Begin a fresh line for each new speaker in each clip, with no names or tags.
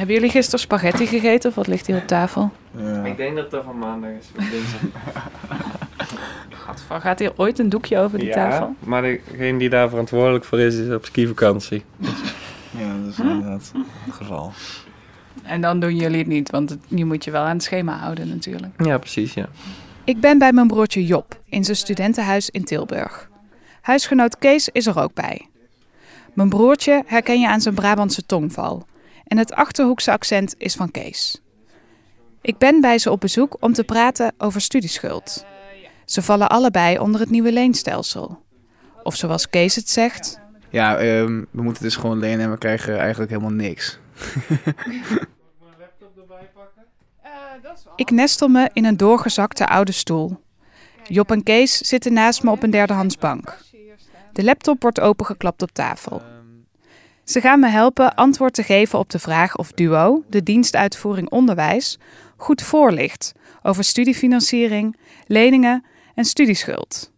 Hebben jullie gisteren spaghetti gegeten of wat ligt hier op tafel?
Ja.
Ik denk dat dat van maandag is.
Gadver, gaat hier ooit een doekje over die tafel?
maar degene die daar verantwoordelijk voor is, is op skivakantie.
ja, dat is inderdaad het geval.
En dan doen jullie het niet, want het, nu moet je wel aan het schema houden natuurlijk.
Ja, precies, ja.
Ik ben bij mijn broertje Job in zijn studentenhuis in Tilburg. Huisgenoot Kees is er ook bij. Mijn broertje herken je aan zijn Brabantse tongval. En het achterhoekse accent is van Kees. Ik ben bij ze op bezoek om te praten over studieschuld. Ze vallen allebei onder het nieuwe leenstelsel. Of zoals Kees het zegt,
Ja, ehm, we moeten dus gewoon lenen en we krijgen eigenlijk helemaal niks.
ik nestel me in een doorgezakte oude stoel. Job en Kees zitten naast me op een derdehands bank. De laptop wordt opengeklapt op tafel. Ze gaan me helpen antwoord te geven op de vraag of DUO, de dienstuitvoering onderwijs, goed voorligt over studiefinanciering, leningen en studieschuld.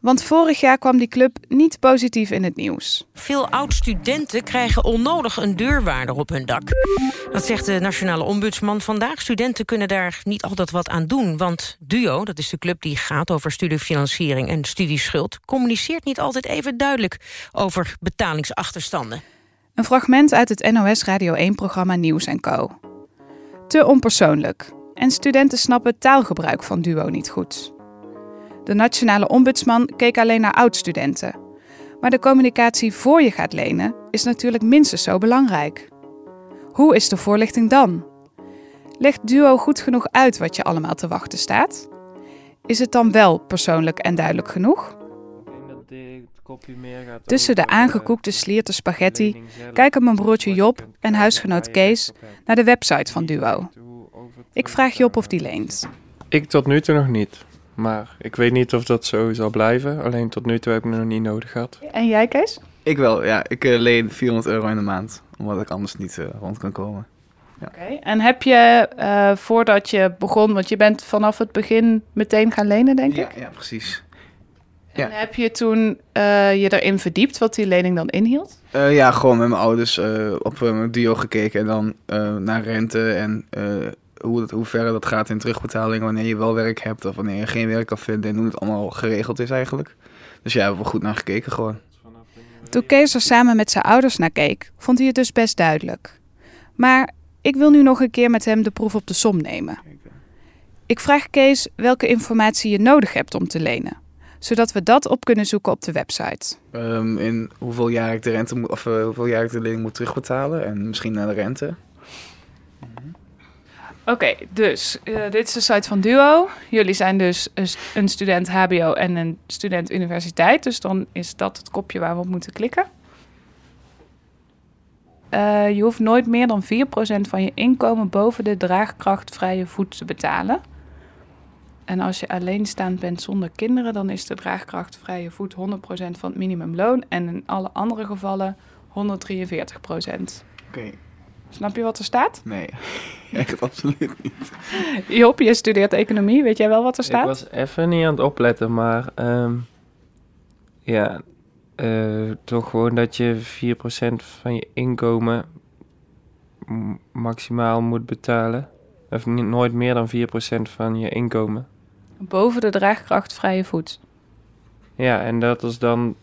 Want vorig jaar kwam die club niet positief in het nieuws.
Veel oud-studenten krijgen onnodig een deurwaarder op hun dak. Dat zegt de nationale ombudsman vandaag. Studenten kunnen daar niet altijd wat aan doen. Want DUO, dat is de club die gaat over studiefinanciering en studieschuld... communiceert niet altijd even duidelijk over betalingsachterstanden.
Een fragment uit het NOS Radio 1-programma Nieuws Co. Te onpersoonlijk. En studenten snappen het taalgebruik van DUO niet goed. De nationale ombudsman keek alleen naar oud-studenten. Maar de communicatie voor je gaat lenen is natuurlijk minstens zo belangrijk. Hoe is de voorlichting dan? Legt Duo goed genoeg uit wat je allemaal te wachten staat? Is het dan wel persoonlijk en duidelijk genoeg? Tussen de
eh,
aangekoekte slierte spaghetti kijken mijn broertje Job en huisgenoot Kees naar de website van Duo. Ik vraag Job of die leent.
Ik tot nu toe nog niet. Maar ik weet niet of dat zo zal blijven. Alleen tot nu toe heb ik het nog niet nodig gehad.
En jij, Kees?
Ik wel, ja. Ik eh, leen 400 euro in de maand. Omdat ik anders niet eh, rond kan komen.
Oké. En heb je eh, voordat je begon, want je bent vanaf het begin meteen gaan lenen, denk
Ja,
ik?
ja, precies.
En heb je toen eh, je erin verdiept wat die lening dan inhield?
Eh, ja, gewoon met mijn ouders eh, op mijn duo gekeken. En dan eh, naar rente en eh, hoe, het, hoe ver dat gaat in terugbetaling. Wanneer je wel werk hebt of wanneer je geen werk kan vinden. En hoe het allemaal geregeld is eigenlijk. Dus ja, we hebben we goed naar gekeken gewoon.
Toen Kees er samen met zijn ouders naar keek, vond hij het dus best duidelijk. Maar ik wil nu nog een keer met hem de proef op de som nemen. Ik vraag Kees welke informatie je nodig hebt om te lenen, zodat we dat op kunnen zoeken op de website.
Ehm, in hoeveel jaar ik de rente moet, of eh, hoeveel jaar ik de lening moet terugbetalen. En misschien naar de rente.
Oké, dus eh, dit is de site van Duo. Jullie zijn dus een student HBO en een student universiteit. Dus dan is dat het kopje waar we op moeten klikken. Eh, je hoeft nooit meer dan 4% van je inkomen boven de draagkrachtvrije voet te betalen. En als je alleenstaand bent zonder kinderen, dan is de draagkrachtvrije voet 100% van het minimumloon. En in alle andere gevallen 143%.
Oké,
Snap je wat er staat?
nee. Echt absoluut niet.
Job, je studeert economie. Weet jij wel wat er staat?
Ik was even niet aan het opletten, maar ehm, ja, eh, toch gewoon dat je 4% van je inkomen maximaal moet betalen. Of niet, nooit meer dan 4% van je inkomen.
Boven de draagkrachtvrije voet.
Ja, en dat is dan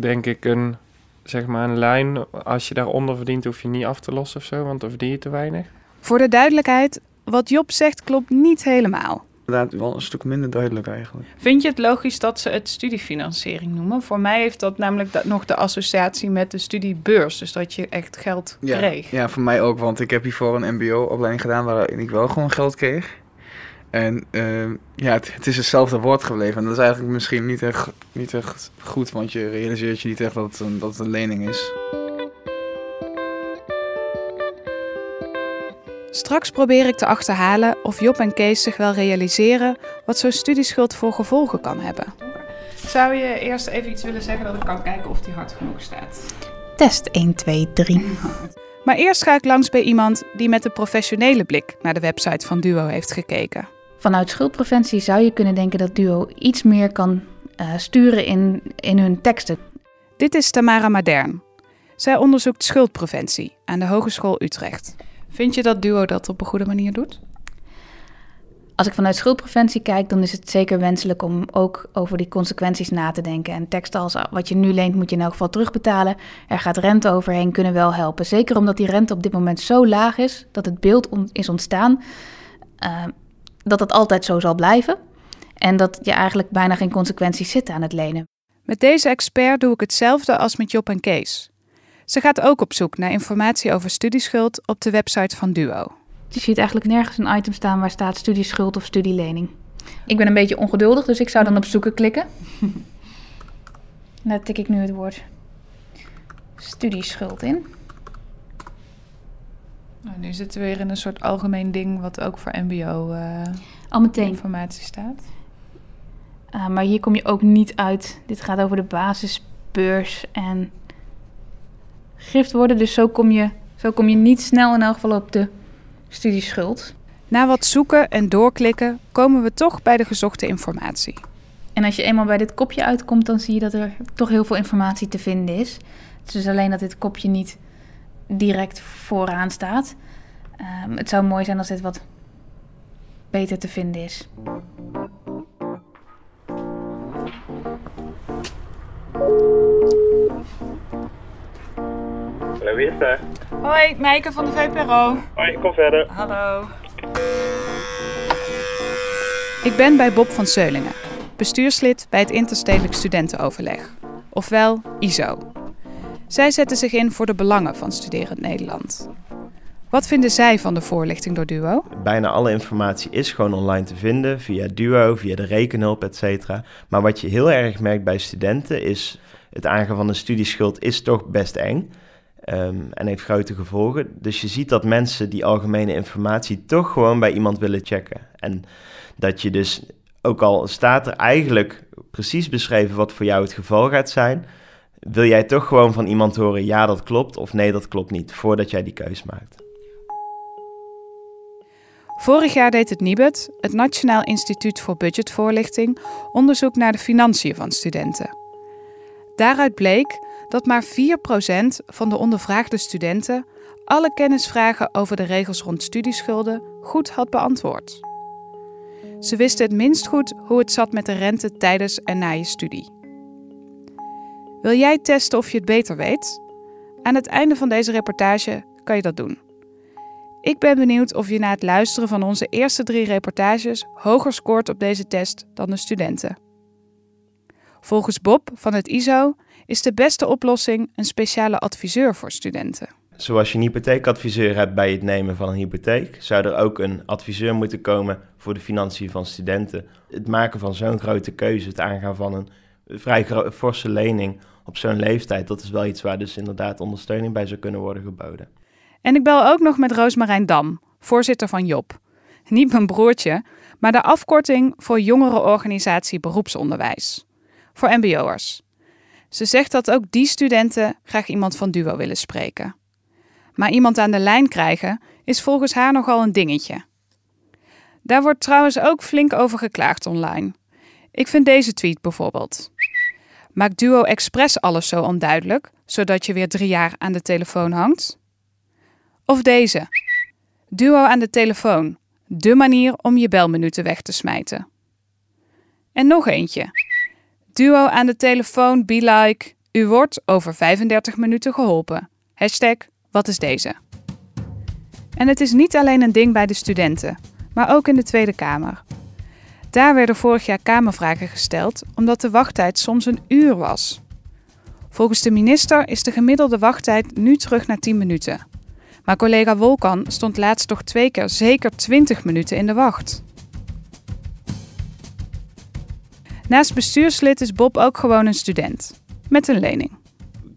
denk ik een, zeg maar een lijn. Als je daaronder verdient, hoef je niet af te lossen of zo, want dan verdien je te weinig.
Voor de duidelijkheid, wat Job zegt klopt niet helemaal.
Inderdaad, wel een stuk minder duidelijk eigenlijk.
Vind je het logisch dat ze het studiefinanciering noemen? Voor mij heeft dat namelijk nog de associatie met de studiebeurs. Dus dat je echt geld
Ja,
kreeg.
ja, voor mij ook, want ik heb hiervoor een mbo-opleiding gedaan waarin ik wel gewoon geld kreeg. En ehm, ja, het, het is hetzelfde woord gebleven. En dat is eigenlijk misschien niet echt, niet echt goed, want je realiseert je niet echt dat het een, dat het een lening is.
Straks probeer ik te achterhalen of Job en Kees zich wel realiseren wat zo'n studieschuld voor gevolgen kan hebben. Zou je eerst even iets willen zeggen dat ik kan kijken of die hard genoeg staat?
Test 1, 2, 3.
Maar eerst ga ik langs bij iemand die met een professionele blik naar de website van Duo heeft gekeken.
Vanuit schuldpreventie zou je kunnen denken dat Duo iets meer kan eh, sturen in, in hun teksten.
Dit is Tamara Madern. Zij onderzoekt schuldpreventie aan de Hogeschool Utrecht. Vind je dat Duo dat op een goede manier doet?
Als ik vanuit schuldpreventie kijk, dan is het zeker wenselijk om ook over die consequenties na te denken. En teksten als wat je nu leent, moet je in elk geval terugbetalen. Er gaat rente overheen, kunnen wel helpen. Zeker omdat die rente op dit moment zo laag is, dat het beeld is ontstaan uh, dat het altijd zo zal blijven. En dat je eigenlijk bijna geen consequenties zit aan het lenen.
Met deze expert doe ik hetzelfde als met Job en Kees. Ze gaat ook op zoek naar informatie over studieschuld op de website van Duo.
Je ziet eigenlijk nergens een item staan waar staat studieschuld of studielening. Ik ben een beetje ongeduldig, dus ik zou dan op zoeken klikken. Daar tik ik nu het woord studieschuld in.
Nou, nu zitten we weer in een soort algemeen ding wat ook voor MBO uh,
Al meteen.
informatie staat.
Uh, maar hier kom je ook niet uit. Dit gaat over de basisbeurs en giftwoorden. Dus zo kom, je, zo kom je niet snel in elk geval op de studieschuld.
Na wat zoeken en doorklikken komen we toch bij de gezochte informatie.
En als je eenmaal bij dit kopje uitkomt, dan zie je dat er toch heel veel informatie te vinden is. Het is alleen dat dit kopje niet direct vooraan staat. Um, het zou mooi zijn als dit wat beter te vinden is.
Hallo, wie is daar?
Hoi, Meike van de VPRO.
Hoi, kom verder.
Hallo. Ik ben bij Bob van Seulingen, bestuurslid bij het Interstedelijk Studentenoverleg, ofwel ISO. Zij zetten zich in voor de belangen van studerend Nederland. Wat vinden zij van de voorlichting door Duo?
Bijna alle informatie is gewoon online te vinden, via Duo, via de rekenhulp, etc. Maar wat je heel erg merkt bij studenten is... het aangaan van een studieschuld is toch best eng... Um, en heeft grote gevolgen. Dus je ziet dat mensen die algemene informatie toch gewoon bij iemand willen checken. En dat je dus, ook al staat er eigenlijk precies beschreven wat voor jou het geval gaat zijn, wil jij toch gewoon van iemand horen ja dat klopt of nee dat klopt niet, voordat jij die keus maakt.
Vorig jaar deed het NIBUD, het Nationaal Instituut voor Budgetvoorlichting, onderzoek naar de financiën van studenten. Daaruit bleek dat maar 4% van de ondervraagde studenten alle kennisvragen over de regels rond studieschulden goed had beantwoord. Ze wisten het minst goed hoe het zat met de rente tijdens en na je studie. Wil jij testen of je het beter weet? Aan het einde van deze reportage kan je dat doen. Ik ben benieuwd of je na het luisteren van onze eerste drie reportages hoger scoort op deze test dan de studenten. Volgens Bob van het ISO is de beste oplossing een speciale adviseur voor studenten.
Zoals je een hypotheekadviseur hebt bij het nemen van een hypotheek, zou er ook een adviseur moeten komen voor de financiën van studenten. Het maken van zo'n grote keuze, het aangaan van een vrij forse lening op zo'n leeftijd, dat is wel iets waar dus inderdaad ondersteuning bij zou kunnen worden geboden.
En ik bel ook nog met Roosmarijn Dam, voorzitter van Job. Niet mijn broertje, maar de afkorting voor jongerenorganisatie beroepsonderwijs. Voor mbo'ers. Ze zegt dat ook die studenten graag iemand van Duo willen spreken. Maar iemand aan de lijn krijgen is volgens haar nogal een dingetje. Daar wordt trouwens ook flink over geklaagd online. Ik vind deze tweet bijvoorbeeld. Maakt Duo Express alles zo onduidelijk, zodat je weer drie jaar aan de telefoon hangt? Of deze. Duo aan de telefoon. De manier om je belminuten weg te smijten. En nog eentje. Duo aan de telefoon, be like. U wordt over 35 minuten geholpen. Hashtag, wat is deze? En het is niet alleen een ding bij de studenten, maar ook in de Tweede Kamer. Daar werden vorig jaar Kamervragen gesteld omdat de wachttijd soms een uur was. Volgens de minister is de gemiddelde wachttijd nu terug naar 10 minuten. Maar collega Wolkan stond laatst toch twee keer zeker 20 minuten in de wacht. Naast bestuurslid is Bob ook gewoon een student. Met een lening.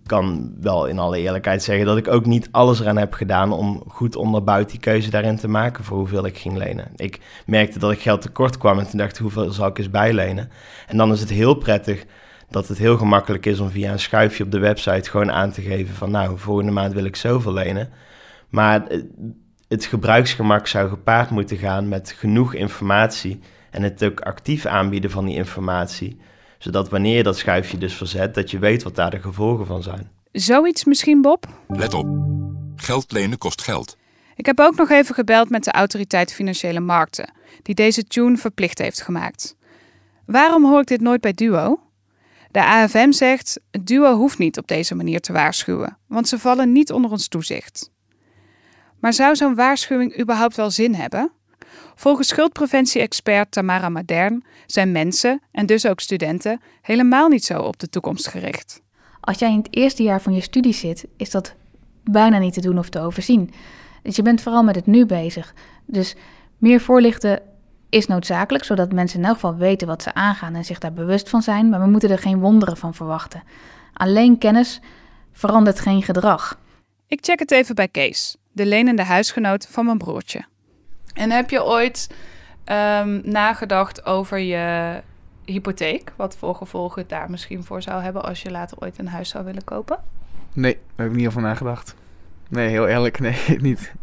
Kan wel in alle eerlijkheid zeggen dat ik ook niet alles eraan heb gedaan om goed onderbouwd die keuze daarin te maken voor hoeveel ik ging lenen. Ik merkte dat ik geld tekort kwam en toen dacht ik hoeveel zal ik eens bijlenen. En dan is het heel prettig dat het heel gemakkelijk is om via een schuifje op de website gewoon aan te geven van nou, volgende maand wil ik zoveel lenen. Maar het gebruiksgemak zou gepaard moeten gaan met genoeg informatie en het ook actief aanbieden van die informatie. Zodat wanneer je dat schuifje dus verzet, dat je weet wat daar de gevolgen van zijn.
Zoiets misschien, Bob?
Let op. Geld lenen kost geld.
Ik heb ook nog even gebeld met de Autoriteit Financiële Markten, die deze tune verplicht heeft gemaakt. Waarom hoor ik dit nooit bij Duo? De AFM zegt: Duo hoeft niet op deze manier te waarschuwen, want ze vallen niet onder ons toezicht. Maar zou zo'n waarschuwing überhaupt wel zin hebben? Volgens schuldpreventie-expert Tamara Madern zijn mensen, en dus ook studenten, helemaal niet zo op de toekomst gericht.
Als jij in het eerste jaar van je studie zit, is dat bijna niet te doen of te overzien. Dus je bent vooral met het nu bezig. Dus meer voorlichten is noodzakelijk, zodat mensen in elk geval weten wat ze aangaan en zich daar bewust van zijn, maar we moeten er geen wonderen van verwachten. Alleen kennis verandert geen gedrag.
Ik check het even bij Kees, de lenende huisgenoot van mijn broertje. En heb je ooit ehm, nagedacht over je hypotheek? Wat voor gevolgen het daar misschien voor zou hebben als je later ooit een huis zou willen kopen?
Nee, daar heb ik niet over nagedacht. Nee, heel eerlijk, nee, niet.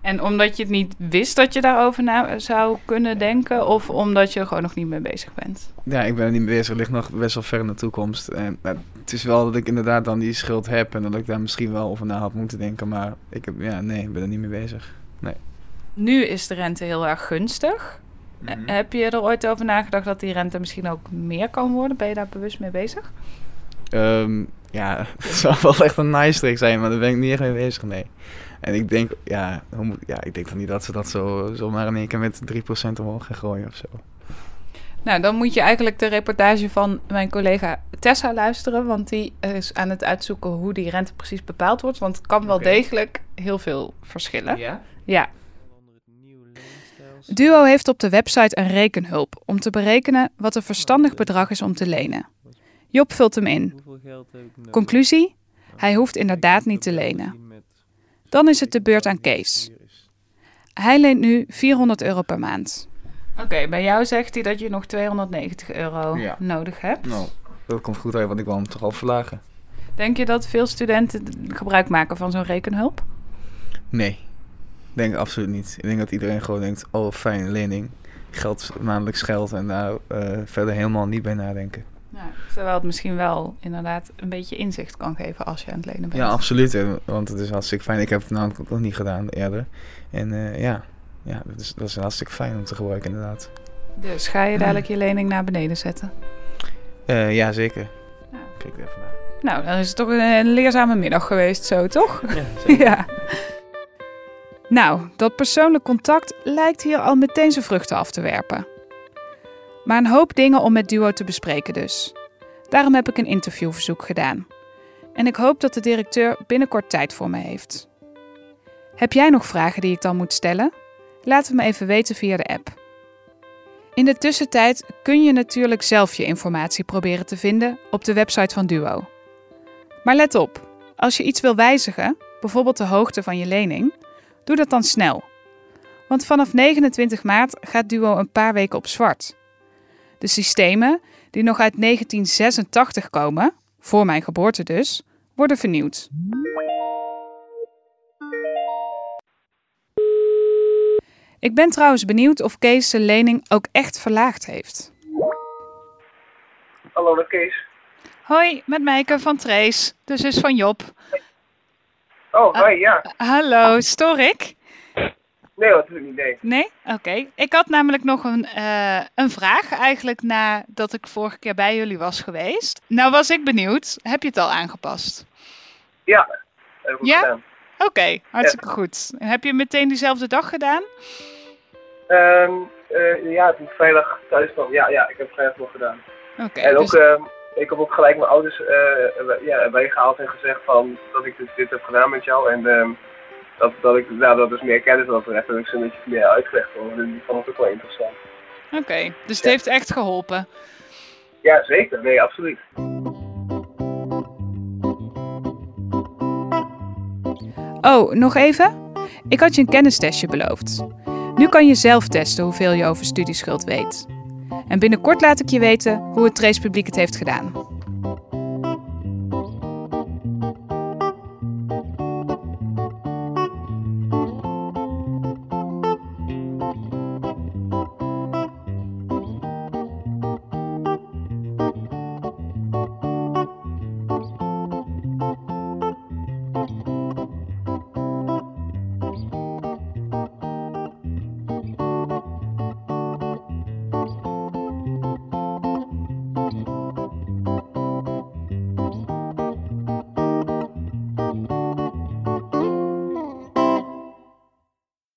En omdat je het niet wist dat je daarover na zou kunnen denken, of omdat je er gewoon nog niet mee bezig bent?
Ja, ik ben er niet mee bezig. Het ligt nog best wel ver in de toekomst. En het is wel dat ik inderdaad dan die schuld heb en dat ik daar misschien wel over na had moeten denken. Maar ik heb, ja, nee, ik ben er niet mee bezig. Nee.
Nu is de rente heel erg gunstig.
Mhm.
Heb je er ooit over nagedacht dat die rente misschien ook meer kan worden? Ben je daar bewust mee bezig?
Ehm, ja, het zou wel echt een nice trick zijn, maar daar ben ik niet echt mee bezig, nee. En ik denk, ja, hoe moet- ja ik denk dan niet dat ze dat zo zomaar in één keer met 3% omhoog gaan gooien of zo.
Nou, dan moet je eigenlijk de reportage van mijn collega Tessa luisteren, want die is aan het uitzoeken hoe die rente precies bepaald wordt. Want het kan wel degelijk heel veel verschillen.
Ja?
Ja. Duo heeft op de website een rekenhulp om te berekenen wat een verstandig bedrag is om te lenen. Job vult hem in.
Hoeveel geld heb ik nodig?
Conclusie? Hij hoeft inderdaad niet te lenen. Dan is het de beurt aan Kees. Hij leent nu 400 euro per maand. Oké, bij jou zegt hij dat je nog 290 euro
Ja.
nodig hebt.
Nou, dat komt goed uit, want ik wil hem toch al verlagen.
Denk je dat veel studenten gebruik maken van zo'n rekenhulp?
Nee, denk ik absoluut niet. Ik denk dat iedereen gewoon denkt, oh fijn, lening. Geld, maandelijks geld en daar eh, verder helemaal niet bij nadenken.
terwijl het misschien wel inderdaad een beetje inzicht kan geven als je aan het lenen bent.
Ja, absoluut. Want het is hartstikke fijn. Ik heb het namelijk ook nog niet gedaan eerder. En eh, ja, ja dat, is, dat is hartstikke fijn om te gebruiken inderdaad.
Dus ga je dadelijk je lening naar beneden zetten?
Eh, ja, zeker.
Ja.
Kijk er even naar.
Nou, dan is het toch een, een leerzame middag geweest zo, toch?
Ja, zeker.
Ja. Nou, dat persoonlijk contact lijkt hier al meteen zijn vruchten af te werpen. Maar een hoop dingen om met Duo te bespreken dus. Daarom heb ik een interviewverzoek gedaan. En ik hoop dat de directeur binnenkort tijd voor me heeft. Heb jij nog vragen die ik dan moet stellen? Laat het me even weten via de app. In de tussentijd kun je natuurlijk zelf je informatie proberen te vinden op de website van Duo. Maar let op, als je iets wil wijzigen, bijvoorbeeld de hoogte van je lening, doe dat dan snel. Want vanaf 29 maart gaat Duo een paar weken op zwart. De systemen, die nog uit 1986 komen, voor mijn geboorte dus, worden vernieuwd. Ik ben trouwens benieuwd of Kees zijn lening ook echt verlaagd heeft.
Hallo, met Kees.
Hoi, met Meike van Trees, de zus van Job.
Oh, hoi, ja.
Hallo, stoor ik?
Nee, hoor, natuurlijk niet, nee.
Nee? Oké. Ik had namelijk nog een, eh, een vraag eigenlijk nadat ik vorige keer bij jullie was geweest. Nou was ik benieuwd, heb je het al aangepast?
Ja, goed
Ja?
gedaan.
Oké, hartstikke goed. En heb je meteen diezelfde dag gedaan?
Ehm, eh, ja, toen ik vrijdag thuis kwam. Ja, ja, ik heb vrijdag nog gedaan.
Oké,
en ook,
dus,
ehm, ik heb ook gelijk mijn ouders eh, bij- ja, erbij gehaald en gezegd van dat ik dus dit heb gedaan met jou. En ehm, dat, dat ik, nou, dat is meer kennis wat betreft. heb ik ze een beetje meer uitgelegd. hoor. Die vond het ook wel interessant.
oké, dus het heeft echt geholpen.
Ja, zeker. Nee, absoluut.
Oh, nog even? Ik had je een kennistestje beloofd. Nu kan je zelf testen hoeveel je over studieschuld weet. En binnenkort laat ik je weten hoe het Trace het heeft gedaan.